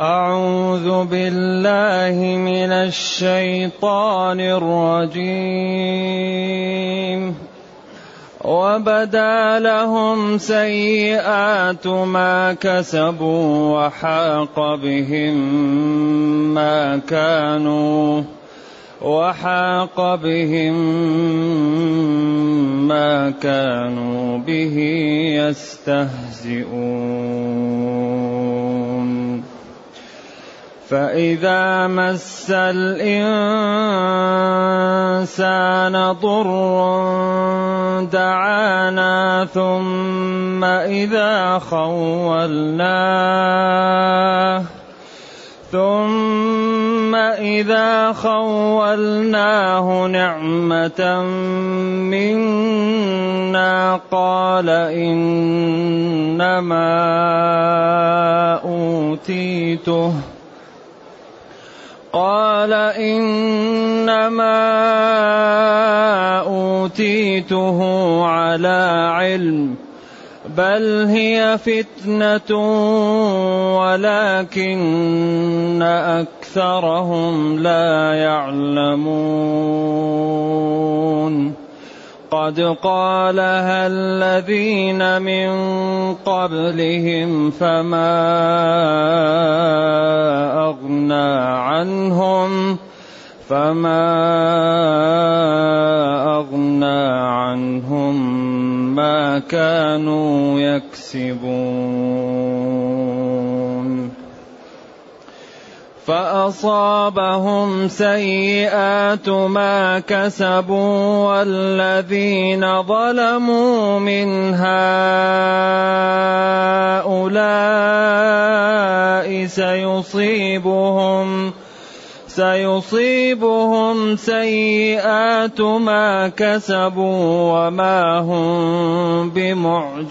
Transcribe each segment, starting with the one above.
أعوذ بالله من الشيطان الرجيم. وبدا لهم سيئات ما كسبوا وحاق بهم ما كانوا وحاق بهم ما كانوا به يستهزئون. فإذا مس الإنسان ضر دعانا ثم إذا خولناه ثم إذا خولناه نعمة منا قال إنما أوتيته قال إنما أوتيته على علم بل هي فتنة ولكن أكثرهم لا يعلمون. قد قالها الذين من قبلهم فما أغنى عنهم فما أغنى عنهم ما كانوا يكسبون فأصابهم سيئات ما كسبوا والذين ظلموا من هؤلاء سيصيبهم سيصيبهم سيئات ما كسبوا وما هم بمعجزين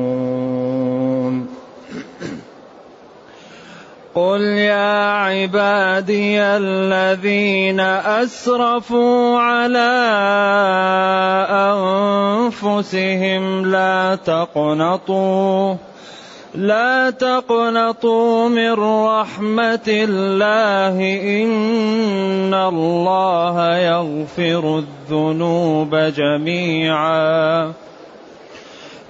قل يا عبادي الذين أسرفوا على أنفسهم لا تقنطوا لا تقنطوا من رحمة الله إن الله يغفر الذنوب جميعا.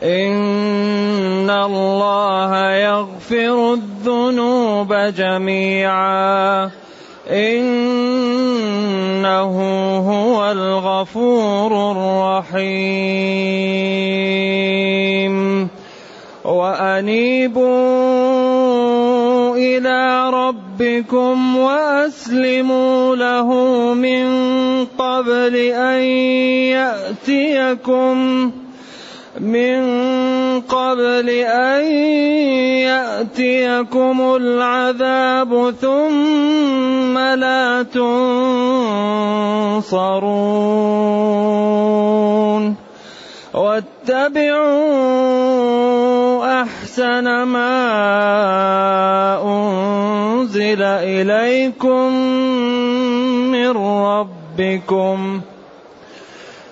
إن الله يغفر الذنوب جميعا. إنه هو الغفور الرحيم. وانيبوا إلى ربكم واسلموا له من قبل ان ياتيكم من قبل أن يأتيكم العذاب ثم لا تنصرون. واتبعوا أحسن ما أنزل إليكم من ربكم.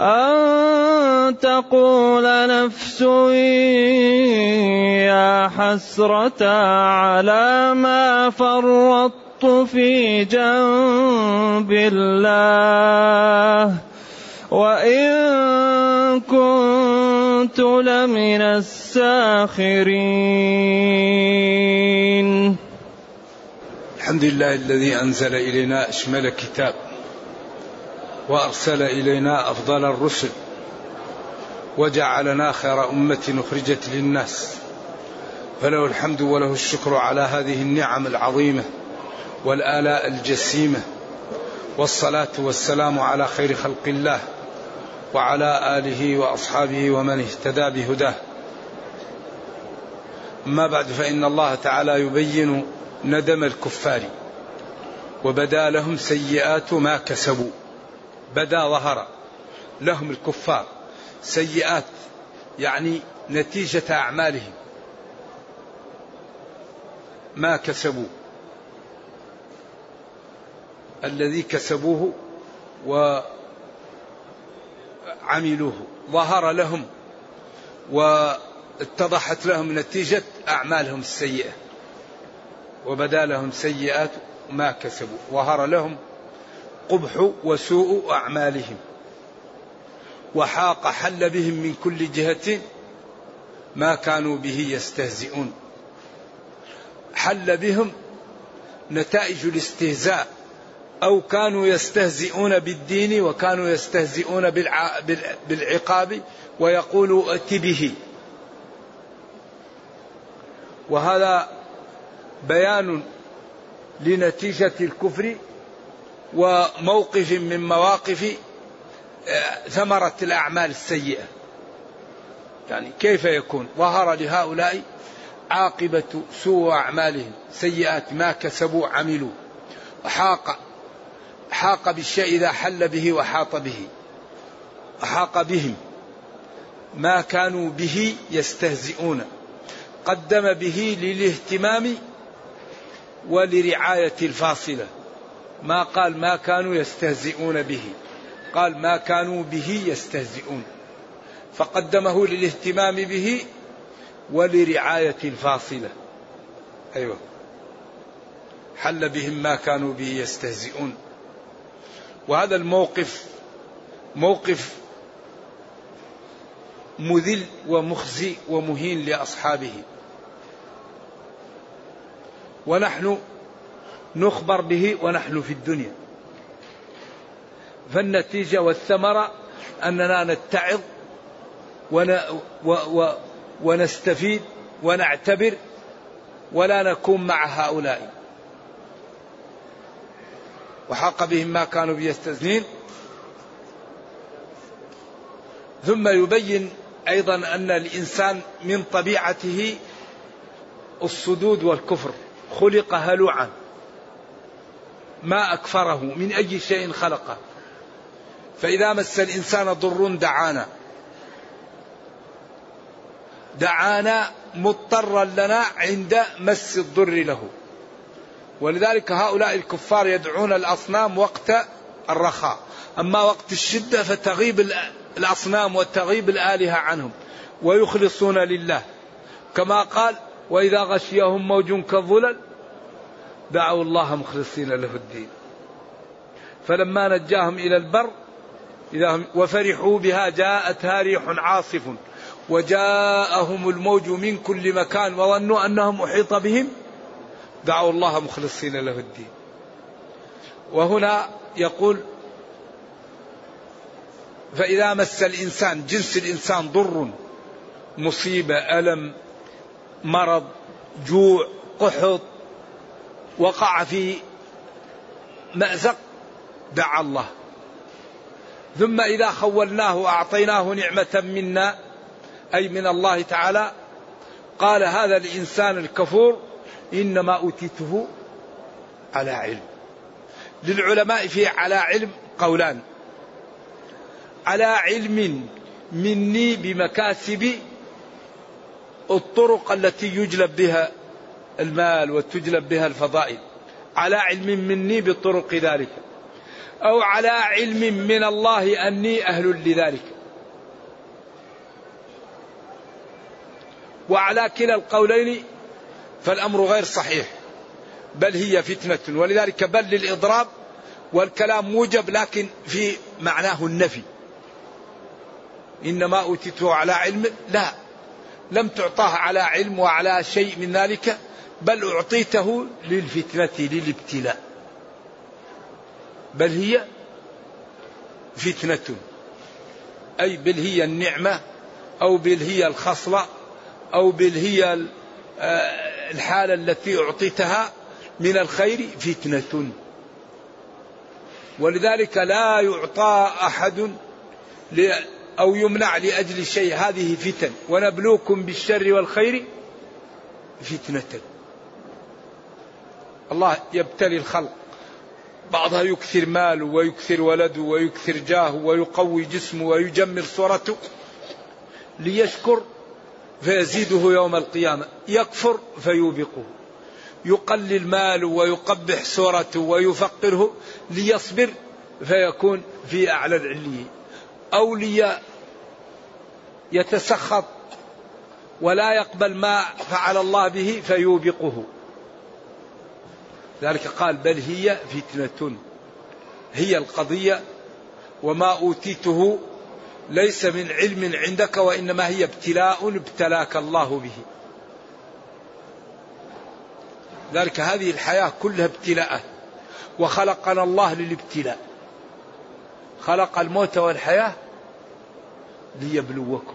أن تقول نفس يا حسرة على ما فرطت في جنب الله. وإن كنت لمن الساخرين. الحمد لله الذي أنزل إلينا أشمل كتاب. وأرسل إلينا أفضل الرسل وجعلنا خير أمة أخرجت للناس فله الحمد وله الشكر على هذه النعم العظيمة والآلاء الجسيمة والصلاة والسلام على خير خلق الله وعلى آله وأصحابه ومن اهتدى بهداه. أما بعد فإن الله تعالى يبين ندم الكفار وبدا لهم سيئات ما كسبوا. بدا ظهر لهم الكفار سيئات يعني نتيجة أعمالهم. ما كسبوا. الذي كسبوه وعملوه. ظهر لهم واتضحت لهم نتيجة أعمالهم السيئة. وبدا لهم سيئات ما كسبوا. ظهر لهم قبح وسوء أعمالهم وحاق حل بهم من كل جهة ما كانوا به يستهزئون. حل بهم نتائج الاستهزاء أو كانوا يستهزئون بالدين وكانوا يستهزئون بالعقاب ويقولوا ائت به. وهذا بيان لنتيجة الكفر وموقف من مواقف آه، ثمرة الأعمال السيئة. يعني كيف يكون؟ ظهر لهؤلاء عاقبة سوء أعمالهم سيئات ما كسبوا عملوا. وحاق حاق بالشيء إذا حل به وحاط به. وحاق بهم ما كانوا به يستهزئون. قدم به للاهتمام ولرعاية الفاصلة. ما قال ما كانوا يستهزئون به. قال ما كانوا به يستهزئون. فقدمه للاهتمام به ولرعاية الفاصلة. أيوة. حل بهم ما كانوا به يستهزئون. وهذا الموقف موقف مذل ومخزي ومهين لأصحابه. ونحن نخبر به ونحن في الدنيا. فالنتيجة والثمرة أننا نتعظ ونستفيد ونعتبر ولا نكون مع هؤلاء. وحق بهم ما كانوا بيستثنين ثم يبين أيضا أن الإنسان من طبيعته الصدود والكفر. خلق هلوعا. ما أكفره من أي شيء خلقه. فإذا مس الإنسان ضر دعانا. دعانا مضطرا لنا عند مس الضر له. ولذلك هؤلاء الكفار يدعون الأصنام وقت الرخاء. أما وقت الشدة فتغيب الأصنام وتغيب الآلهة عنهم. ويخلصون لله. كما قال وإذا غشيهم موج كالظلل دعوا الله مخلصين له الدين. فلما نجاهم إلى البر إذا هم وفرحوا بها جاءتها ريح عاصف وجاءهم الموج من كل مكان وظنوا أنهم أحيط بهم. دعوا الله مخلصين له الدين. وهنا يقول فإذا مس الإنسان جنس الإنسان ضر مصيبة ألم مرض جوع قحط وقع في مأزق دعا الله. ثم إذا خولناه وأعطيناه نعمة منا أي من الله تعالى قال هذا الإنسان الكفور إنما أوتيته على علم. للعلماء في على علم قولان. على علم مني بمكاسب الطرق التي يجلب بها المال وتجلب بها الفضائل. على علم مني بطرق ذلك. أو على علم من الله أني أهل لذلك. وعلى كلا القولين فالأمر غير صحيح. بل هي فتنة. ولذلك بل للإضراب والكلام موجب لكن في معناه النفي. إنما أوتيته على علم. لا. لم تعطاه على علم وعلى شيء من ذلك. بل أعطيته للفتنة للابتلاء. بل هي فتنة. أي بل هي النعمة أو بل هي الخصلة أو بل هي آه، الحالة التي أعطيتها من الخير فتنة. ولذلك لا يعطى أحد أو يمنع لأجل شيء. هذه فتن. ونبلوكم بالشر والخير فتنة. الله يبتلي الخلق. بعضها يكثر ماله ويكثر ولده ويكثر جاهه ويقوي جسمه ويجمل صورته ليشكر فيزيده يوم القيامة. يكفر فيوبقه. يقلل ماله ويقبح صورته ويفقره ليصبر فيكون في أعلى العليين أو لي يتسخط ولا يقبل ما فعل الله به فيوبقه. ذلك قال بل هي فتنة. هي القضية وما أوتيته ليس من علم عندك وإنما هي ابتلاء ابتلاك الله به. ذلك هذه الحياة كلها ابتلاءات وخلقنا الله للابتلاء. خلق الموت والحياة ليبلوكم.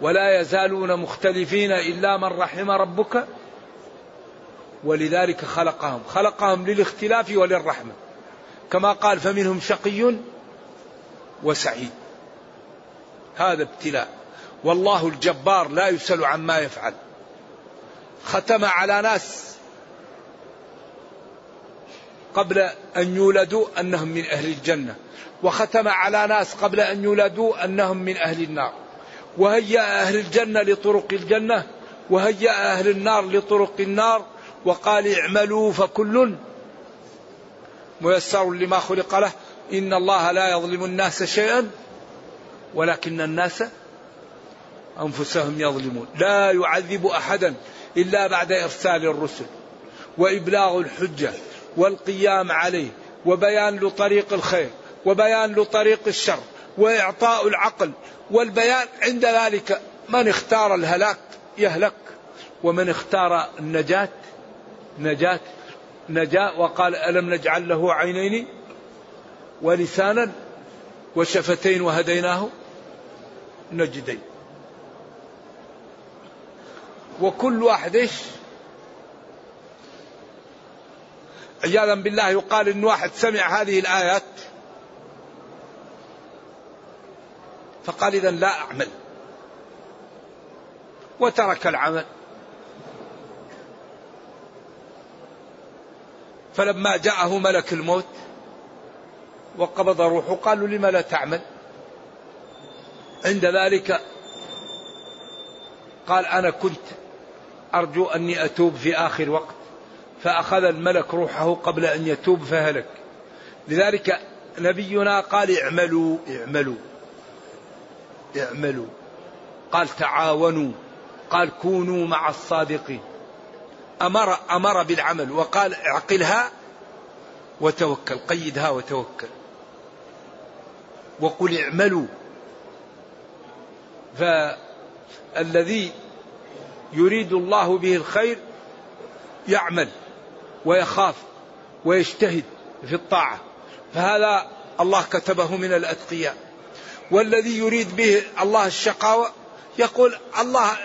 ولا يزالون مختلفين إلا من رحم ربك ولذلك خلقهم. خلقهم للاختلاف وللرحمة. كما قال فمنهم شقي وسعيد. هذا ابتلاء. والله الجبار لا يسأل عما يفعل. ختم على ناس قبل أن يولدوا أنهم من أهل الجنة. وختم على ناس قبل أن يولدوا أنهم من أهل النار. وهيأ أهل الجنة لطرق الجنة وهيأ أهل النار لطرق النار وقال اعملوا فكل ميسر لما خلق له. إن الله لا يظلم الناس شيئا ولكن الناس أنفسهم يظلمون. لا يعذب أحدا إلا بعد إرسال الرسل وإبلاغ الحجة والقيام عليه وبيان لطريق الخير وبيان لطريق الشر وإعطاء العقل والبيان. عند ذلك من اختار الهلاك يهلك ومن اختار النجاة نجاة نجاة وقال ألم نجعل له عينين ولسانا وشفتين وهديناه؟ نجدين. وكل واحد إيش؟ عياذا بالله يقال إن واحد سمع هذه الآيات فقال اذا لا أعمل. وترك العمل. فلما جاءه ملك الموت وقبض روحه قالوا لم لا تعمل؟ عند ذلك قال أنا كنت أرجو أني أتوب في آخر وقت فأخذ الملك روحه قبل أن يتوب فهلك. لذلك نبينا قال اعملوا اعملوا اعملوا. قال تعاونوا قال كونوا مع الصادقين. أمر أمر بالعمل وقال اعقلها وتوكل قيدها وتوكل. وقل اعملوا. فالذي يريد الله به الخير يعمل ويخاف ويجتهد في الطاعة. فهذا الله كتبه من الأتقياء. والذي يريد به الله الشقاوة يقول الله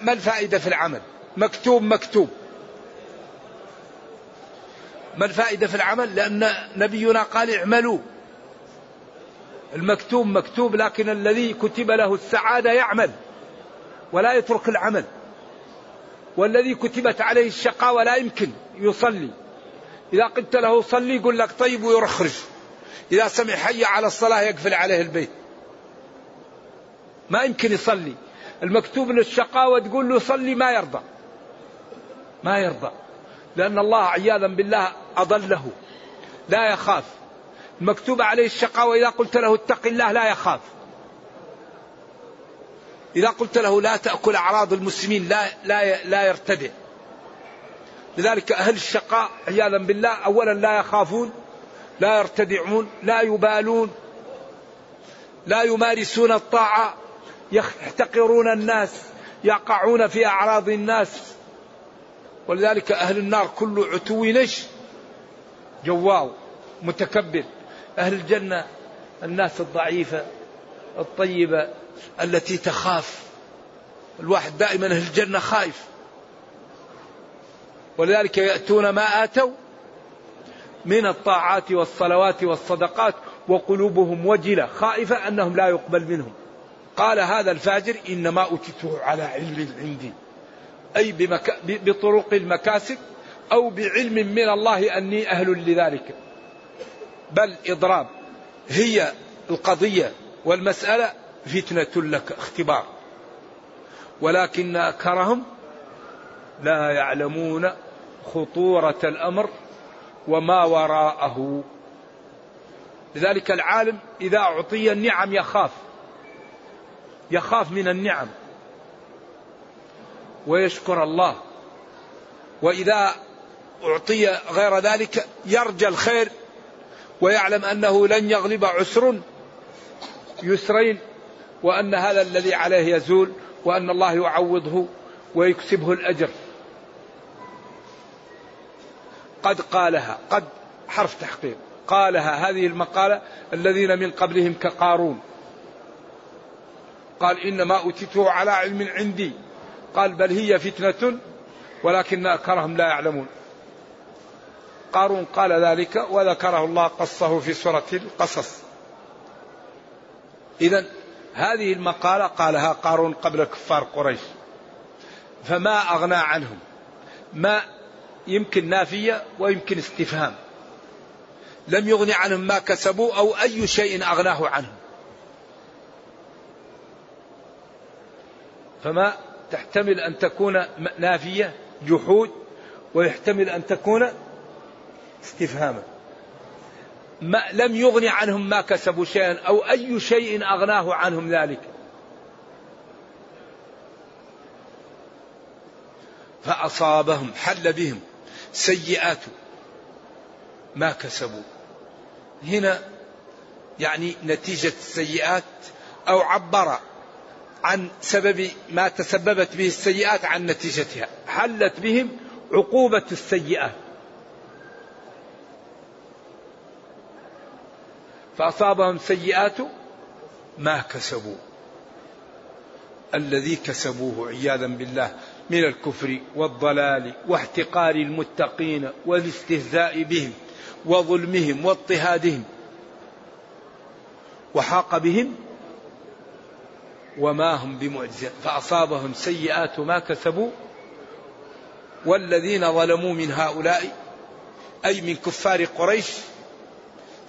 ما الفائدة في العمل؟ مكتوب مكتوب. ما الفائدة في العمل؟ لأن نبينا قال اعملوا. المكتوب مكتوب لكن الذي كتب له السعادة يعمل ولا يترك العمل. والذي كتبت عليه الشقاوة لا يمكن يصلي. إذا قلت له صلي يقول لك طيب ويرخرج. إذا سمع حي على الصلاة يقفل عليه البيت. ما يمكن يصلي. المكتوب للشقاوة تقول له صلي ما يرضى. ما يرضى. لأن الله عياذا بالله أضله. لا يخاف. مكتوب عليه الشقاوة إذا قلت له اتق الله لا يخاف. إذا قلت له لا تأكل أعراض المسلمين لا لا لا يرتدع. لذلك أهل الشقاء عياذا بالله أولا لا يخافون لا يرتدعون لا يبالون لا يمارسون الطاعة يحتقرون الناس يقعون في أعراض الناس. ولذلك أهل النار كل عتو نش جواو متكبر أهل الجنة الناس الضعيفة الطيبة التي تخاف. الواحد دائما أهل الجنة خايف. ولذلك يأتون ما آتوا من الطاعات والصلوات والصدقات وقلوبهم وجلة خائفة أنهم لا يقبل منهم. قال هذا الفاجر إنما أتيته على علم عندي. أي. بطرق المكاسب أو بعلم من الله أني أهل لذلك. بل إضراب. هي القضية والمسألة فتنة لك اختبار. ولكن أكثرهم لا يعلمون خطورة الأمر وما وراءه. لذلك العالم إذا أعطي النعم يخاف. يخاف من النعم. ويشكر الله. وإذا أعطي غير ذلك يرجى الخير ويعلم أنه لن يغلب عسر يسرين وأن هذا الذي عليه يزول وأن الله يعوضه ويكسبه الأجر. قد قالها قد حرف تحقيق. قالها هذه المقالة الذين من قبلهم كقارون. قال إنما أوتيته على علم عندي. قال بل هي فتنة ولكن أكرهم لا يعلمون. قارون قال ذلك وذكره الله قصه في سورة القصص. إذا هذه المقالة قالها قارون قبل كفار قريش. فما أغنى عنهم. ما يمكن نافية ويمكن استفهام. لم يغن عنهم ما كسبوا أو أي شيء أغناه عنهم. فما تحتمل أن تكون نافية جحود ويحتمل أن تكون استفهاما. ما لم يغن عنهم ما كسبوا شيئا أو أي شيء أغناه عنهم ذلك. فأصابهم حل بهم سيئات ما كسبوا. هنا يعني نتيجة السيئات أو عبر عن سبب ما تسببت به السيئات عن نتيجتها. حلت بهم عقوبة السيئات. فأصابهم سيئات ما كسبوا. الذي كسبوه عياذا بالله من الكفر والضلال واحتقار المتقين والاستهزاء بهم وظلمهم واضطهادهم وحاق بهم وما هم بمعجزين. فأصابهم سيئات ما كسبوا. والذين ظلموا من هؤلاء أي من كفار قريش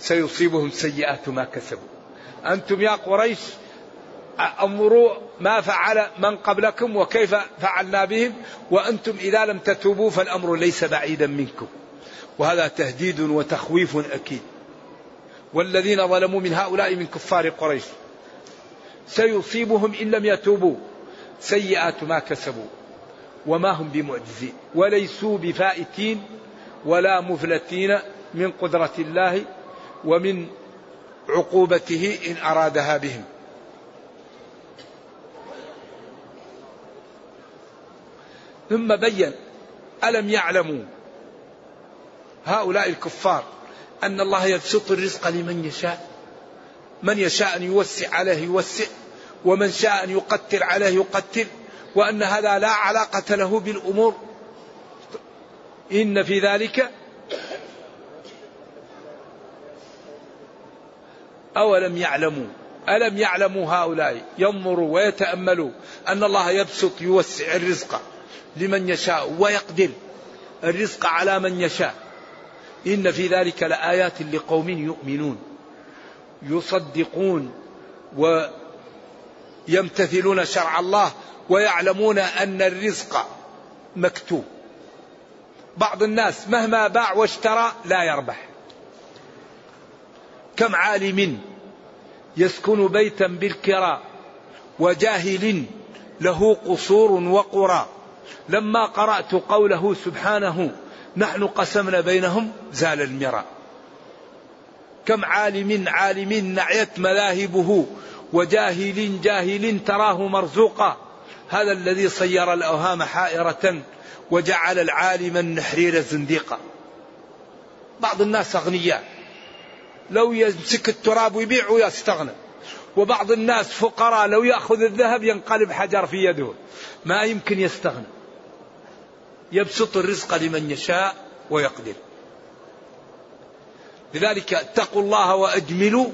سيصيبهم سيئات ما كسبوا. أنتم يا قريش انظروا ما فعل من قبلكم وكيف فعلنا بهم وأنتم إذا لم تتوبوا فالأمر ليس بعيدا منكم. وهذا تهديد وتخويف أكيد. والذين ظلموا من هؤلاء من كفار قريش. سيصيبهم إن لم يتوبوا سيئات ما كسبوا. وما هم بمعجزين. وليسوا بفائتين ولا مفلتين من قدرة الله ومن عقوبته إن أرادها بهم. ثم بين ألم يعلموا هؤلاء الكفار أن الله يبسط الرزق لمن يشاء؟ من يشاء أن يوسع عليه يوسع ومن شاء أن يقتل عليه يقتل وأن هذا لا علاقة له بالأمور. إن في ذلك أولم يعلموا؟ ألم يعلموا هؤلاء؟ ينظروا ويتأملوا أن الله يبسط يوسع الرزق لمن يشاء ويقدر الرزق على من يشاء. إن في ذلك لآيات لقوم يؤمنون يصدقون ويمتثلون شرع الله ويعلمون أن الرزق مكتوب. بعض الناس مهما باع واشترى لا يربح. كم عالم يسكن بيتا بالكراء وجاهل له قصور وقرى. لما قرأت قوله سبحانه نحن قسمنا بينهم زال المراء كم عالم عالم نعيت مذاهبه وجاهل جاهل تراه مرزوقا. هذا الذي صير الأوهام حائرة وجعل العالم النحرير زنديقا. بعض الناس أغنياء. لو يمسك التراب ويبيع ويستغنى. وبعض الناس فقراء لو يأخذ الذهب ينقلب حجر في يده. ما يمكن يستغنى. يبسط الرزق لمن يشاء ويقدر. لذلك اتقوا الله وأجملوا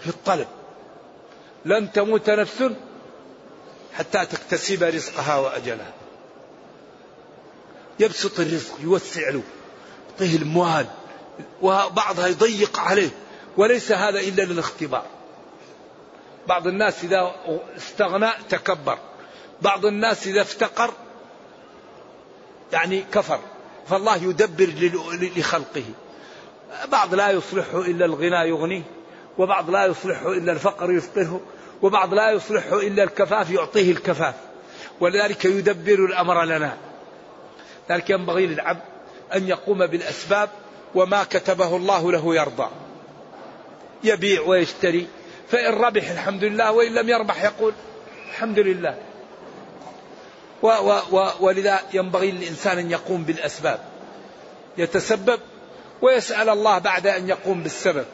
في الطلب. لن تموت نفس حتى تكتسب رزقها وأجلها. يبسط الرزق يوسع له يعطيه الموال. وبعضها يضيق عليه وليس هذا إلا للاختبار. بعض الناس إذا استغنى تكبر بعض الناس إذا افتقر يعني كفر فالله يدبر لخلقه. بعض لا يصلحه إلا الغنى يغنيه وبعض لا يصلحه إلا الفقر يفقره وبعض لا يصلحه إلا الكفاف يعطيه الكفاف. ولذلك يدبر الأمر لنا. ذلك ينبغي للعبد أن يقوم بالأسباب وما كتبه الله له يرضى. يبيع ويشتري. فإن ربح الحمد لله وإن لم يربح يقول الحمد لله. و و و ولذا ينبغي للإنسان أن يقوم بالأسباب. يتسبب ويسأل الله بعد أن يقوم بالسبب.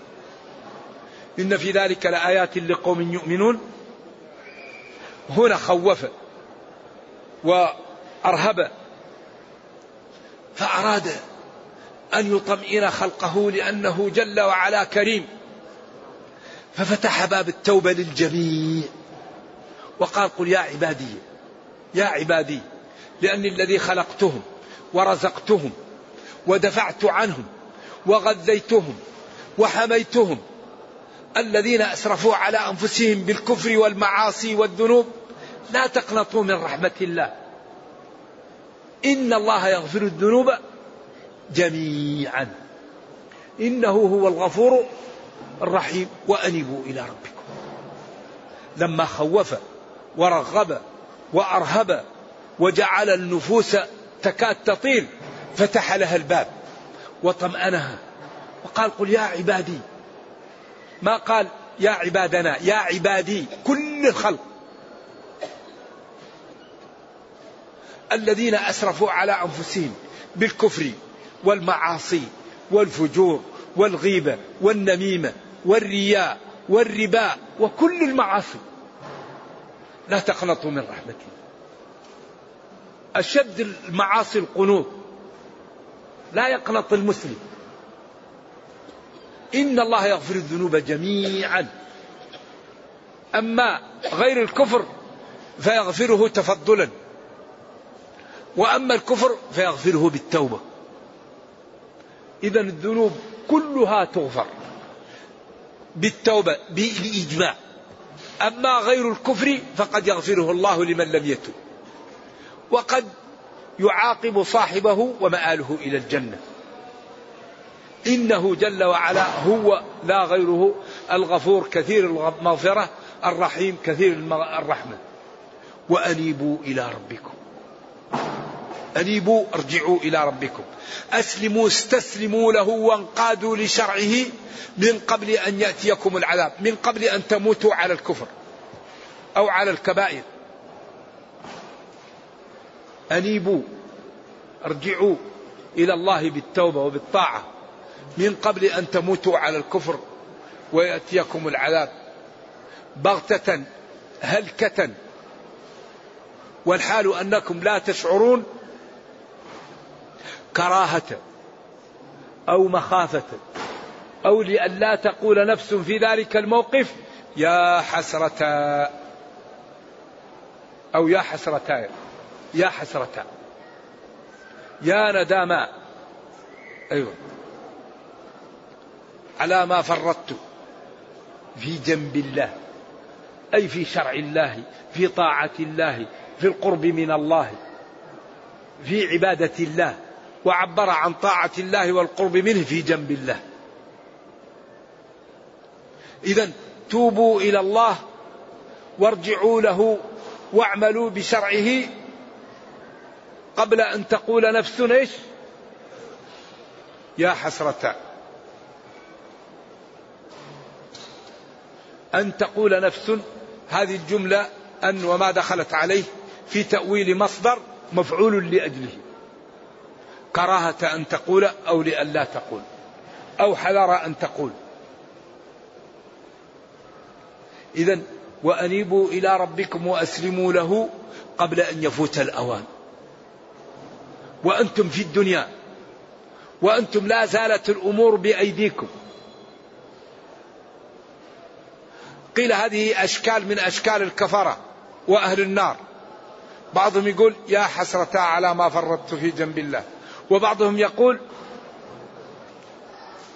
إن في ذلك لآيات لقوم يؤمنون. هنا خوف وأرهب. فأراد أن يطمئن خلقه لأنه جل وعلا كريم. ففتح باب التوبة للجميع. وقال قل يا عبادي يا عبادي لأني الذي خلقتهم ورزقتهم ودفعت عنهم وغذيتهم وحميتهم الذين أسرفوا على أنفسهم بالكفر والمعاصي والذنوب. لا تقنطوا من رحمة الله. إن الله يغفر الذنوب جميعا. إنه هو الغفور الرحيم. وأنيبوا إلى ربكم. لما خوف ورغب وأرهب وجعل النفوس تكاد تطيل فتح لها الباب وطمأنها. وقال قل يا عبادي. ما قال يا عبادنا يا عبادي كل الخلق. الذين أسرفوا على أنفسهم بالكفر والمعاصي والفجور والغيبة والنميمة والرياء والربا وكل المعاصي. لا تقنطوا من رحمتي. أشد المعاصي القنوط. لا يقنط المسلم. إن الله يغفر الذنوب جميعا. أما غير الكفر فيغفره تفضلا. وأما الكفر فيغفره بالتوبة. إذا الذنوب كلها تغفر. بالتوبة بإجماع. أما غير الكفر فقد يغفره الله لمن لم يتب وقد يعاقب صاحبه ومآله إلى الجنة. إنه جل وعلا هو لا غيره الغفور كثير المغفرة الرحيم كثير الرحمة. وأنيبوا إلى ربكم. أنيبوا ارجعوا إلى ربكم. أسلموا استسلموا له وانقادوا لشرعه من قبل أن يأتيكم العذاب من قبل أن تموتوا على الكفر أو على الكبائر. أنيبوا ارجعوا إلى الله بالتوبة وبالطاعة من قبل أن تموتوا على الكفر ويأتيكم العذاب. بغتة هلكة. والحال أنكم لا تشعرون كراهة أو مخافة أو لئلا تقول نفس في ذلك الموقف يا حسرة أو يا حسرتا يا حسرتا يا نداما أيوة. على ما فرطت في جنب الله أي في شرع الله في طاعة الله في القرب من الله في عبادة الله وعبر عن طاعة الله والقرب منه في جنب الله. إذا توبوا إلى الله وارجعوا له واعملوا بشرعه قبل أن تقول نفس إيش؟ يا حسرة. أن تقول نفس هذه الجملة أن وما دخلت عليه في تأويل مصدر مفعول لأجله. كراهة أن تقول أو لئلا تقول أو حذر أن تقول. إذا وأنيبوا إلى ربكم وأسلموا له قبل أن يفوت الأوان. وأنتم في الدنيا وأنتم لا زالت الأمور بأيديكم. قيل هذه أشكال من أشكال الكفرة وأهل النار. بعضهم يقول يا حسرة على ما فرطت في جنب الله. وبعضهم يقول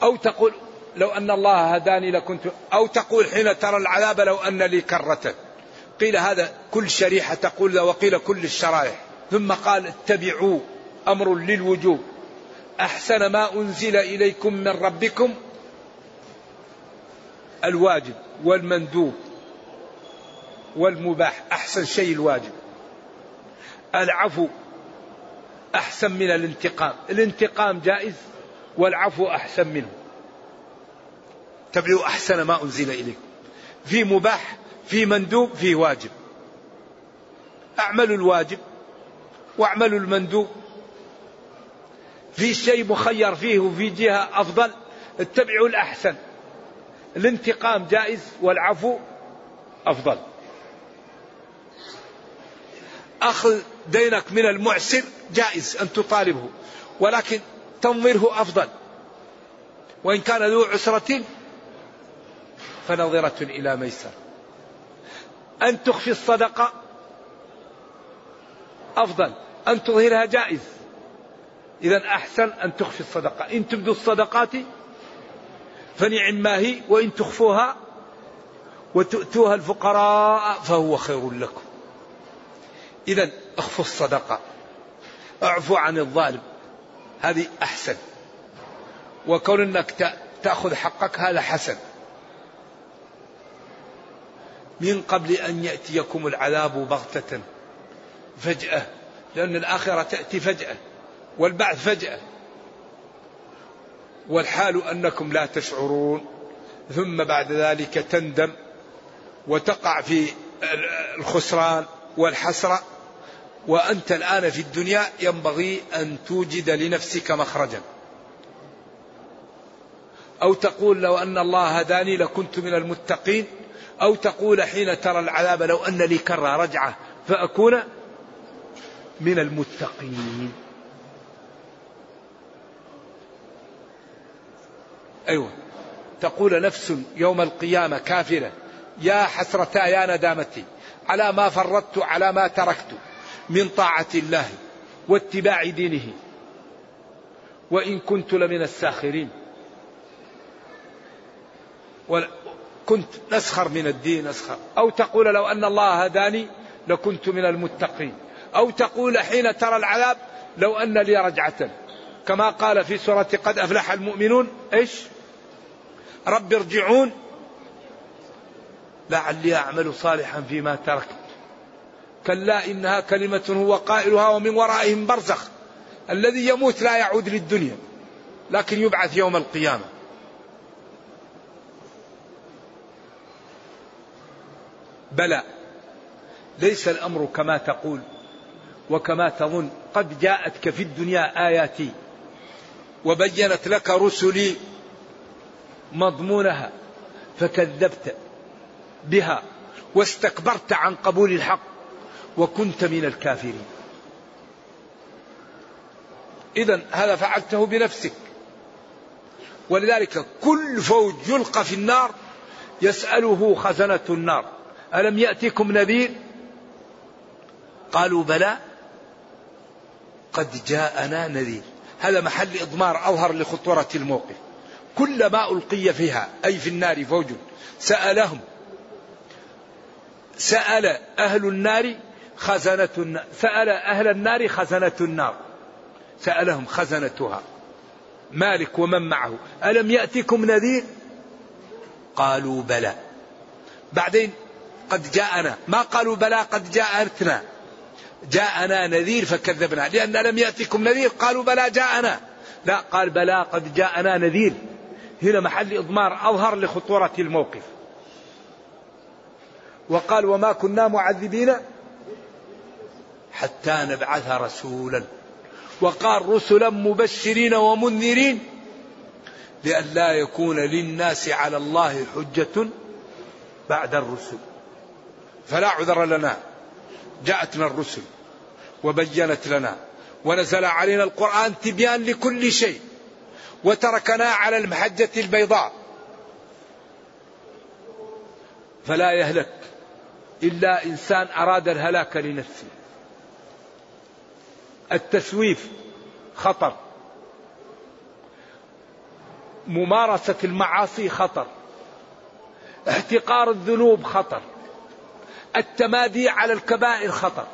أو تقول لو أن الله هداني لكنت أو تقول حين ترى العذاب لو أن لي كرة. قيل هذا كل شريحة تقول وقيل كل الشرائح. ثم قال اتبعوا أمر للوجوب. أحسن ما أنزل إليكم من ربكم الواجب والمندوب والمباح. أحسن شيء الواجب. العفو أحسن من الانتقام. الانتقام جائز والعفو أحسن منه. تبعوا أحسن ما أنزل إليكم في مباح في مندوب في واجب. أعملوا الواجب واعملوا المندوب. في شيء مخير فيه وفي جهة أفضل اتبعوا الأحسن. الانتقام جائز والعفو أفضل. أخذ دينك من المعسر جائز أن تطالبه ولكن تنظره أفضل. وإن كان ذو عسرة فنظرة إلى ميسر. أن تخفي الصدقة أفضل أن تظهرها جائز. إذا أحسن أن تخفي الصدقة. إن تبدوا الصدقات فنعم ما هي وإن تخفوها وتؤتوها الفقراء فهو خير لكم. إذا أخفوا الصدقة. اعفوا عن الظالم. هذه أحسن. وكون أنك تأخذ حقك هذا حسن. من قبل أن يأتيكم العذاب بغتة فجأة لأن الآخرة تأتي فجأة والبعث فجأة. والحال أنكم لا تشعرون. ثم بعد ذلك تندم وتقع في الخسران والحسرة. وأنت الآن في الدنيا ينبغي أن توجد لنفسك مخرجا. أو تقول لو أن الله هداني لكنت من المتقين أو تقول حين ترى العذاب لو أن لي كرة رجعة فأكون من المتقين. أيوة. تقول نفس يوم القيامة كافرة يا حسرتا يا ندامتي على ما فرطت على ما تركت. من طاعة الله واتباع دينه. وإن كنت لمن الساخرين. كنت نسخر من الدين نسخر أو تقول لو أن الله هداني لكنت من المتقين. أو تقول حين ترى العذاب لو أن لي رجعة. كما قال في سورة قد أفلح المؤمنون. إيش؟ رب ارجعون. لعلي أعمل صالحا فيما تركت. كلا إنها كلمة هو قائلها ومن ورائهم برزخ. الذي يموت لا يعود للدنيا لكن يبعث يوم القيامة. بلى ليس الأمر كما تقول وكما تظن. قد جاءتك في الدنيا آياتي وبينت لك رسلي مضمونها فكذبت بها واستكبرت عن قبول الحق. وكنت من الكافرين. إذا هذا فعلته بنفسك. ولذلك كل فوج يلقى في النار يسأله خزنة النار. ألم يأتكم نذير؟ قالوا بلى. قد جاءنا نذير. هذا محل إضمار أظهر لخطورة الموقف. كلما ألقي فيها أي في النار فوج سألهم. سأل أهل النار خزنة النار سأل أهل النار خزنة النار. سألهم خزنتها. مالك ومن معه. ألم يأتكم نذير؟ قالوا بلى. بعدين قد جاءنا. ما قالوا بلى قد جاءتنا. جاءنا نذير فكذبنا. لأن لم يأتكم نذير؟ قالوا بلى جاءنا. لا قال بلى قد جاءنا نذير. هنا محل إضمار أظهر لخطورة الموقف. وقال وما كنا معذبين. حتى نبعث رسولا. وقال رسلا مبشرين ومنذرين لئلا يكون للناس على الله حجة بعد الرسل. فلا عذر لنا. جاءتنا الرسل وبينت لنا. ونزل علينا القرآن تبيان لكل شيء. وتركنا على المحجة البيضاء. فلا يهلك إلا إنسان أراد الهلاك لنفسه. التسويف خطر. ممارسة المعاصي خطر. احتقار الذنوب خطر. التمادي على الكبائر خطر.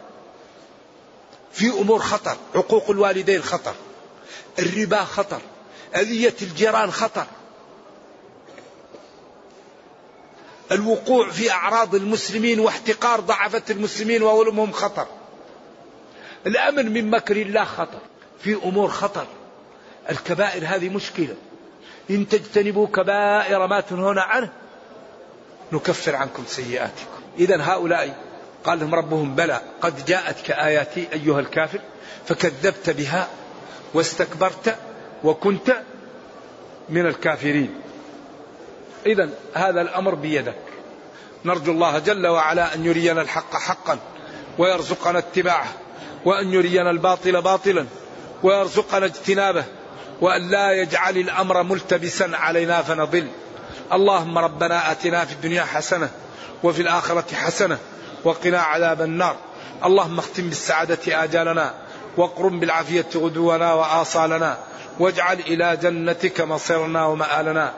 في أمور خطر. عقوق الوالدين خطر. الربا خطر. أذية الجيران خطر. الوقوع في أعراض المسلمين واحتقار ضعفة المسلمين وظلمهم خطر. الأمن من مكر الله خطر في أمور خطر. الكبائر هذه مشكلة. إن تجتنبوا كبائر ما تنهون عنه نكفر عنكم سيئاتكم. إذا هؤلاء قال لهم ربهم بلى قد جاءتك آياتي أيها الكافر فكذبت بها واستكبرت وكنت من الكافرين. إذا هذا الأمر بيدك. نرجو الله جل وعلا أن يرينا الحق حقا ويرزقنا اتباعه. وأن يرينا الباطل باطلا ويرزقنا اجتنابه وأن لا يجعل الأمر ملتبسا علينا فنضل. اللهم ربنا آتنا في الدنيا حسنة وفي الآخرة حسنة وقنا عذاب النار. اللهم اختم بالسعادة آجالنا واقرم بالعافية غدونا وآصالنا واجعل إلى جنتك مصيرنا ومآلنا.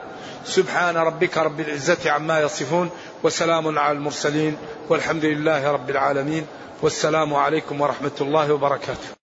سبحان ربك رب العزة عما يصفون وسلام على المرسلين والحمد لله رب العالمين والسلام عليكم ورحمة الله وبركاته.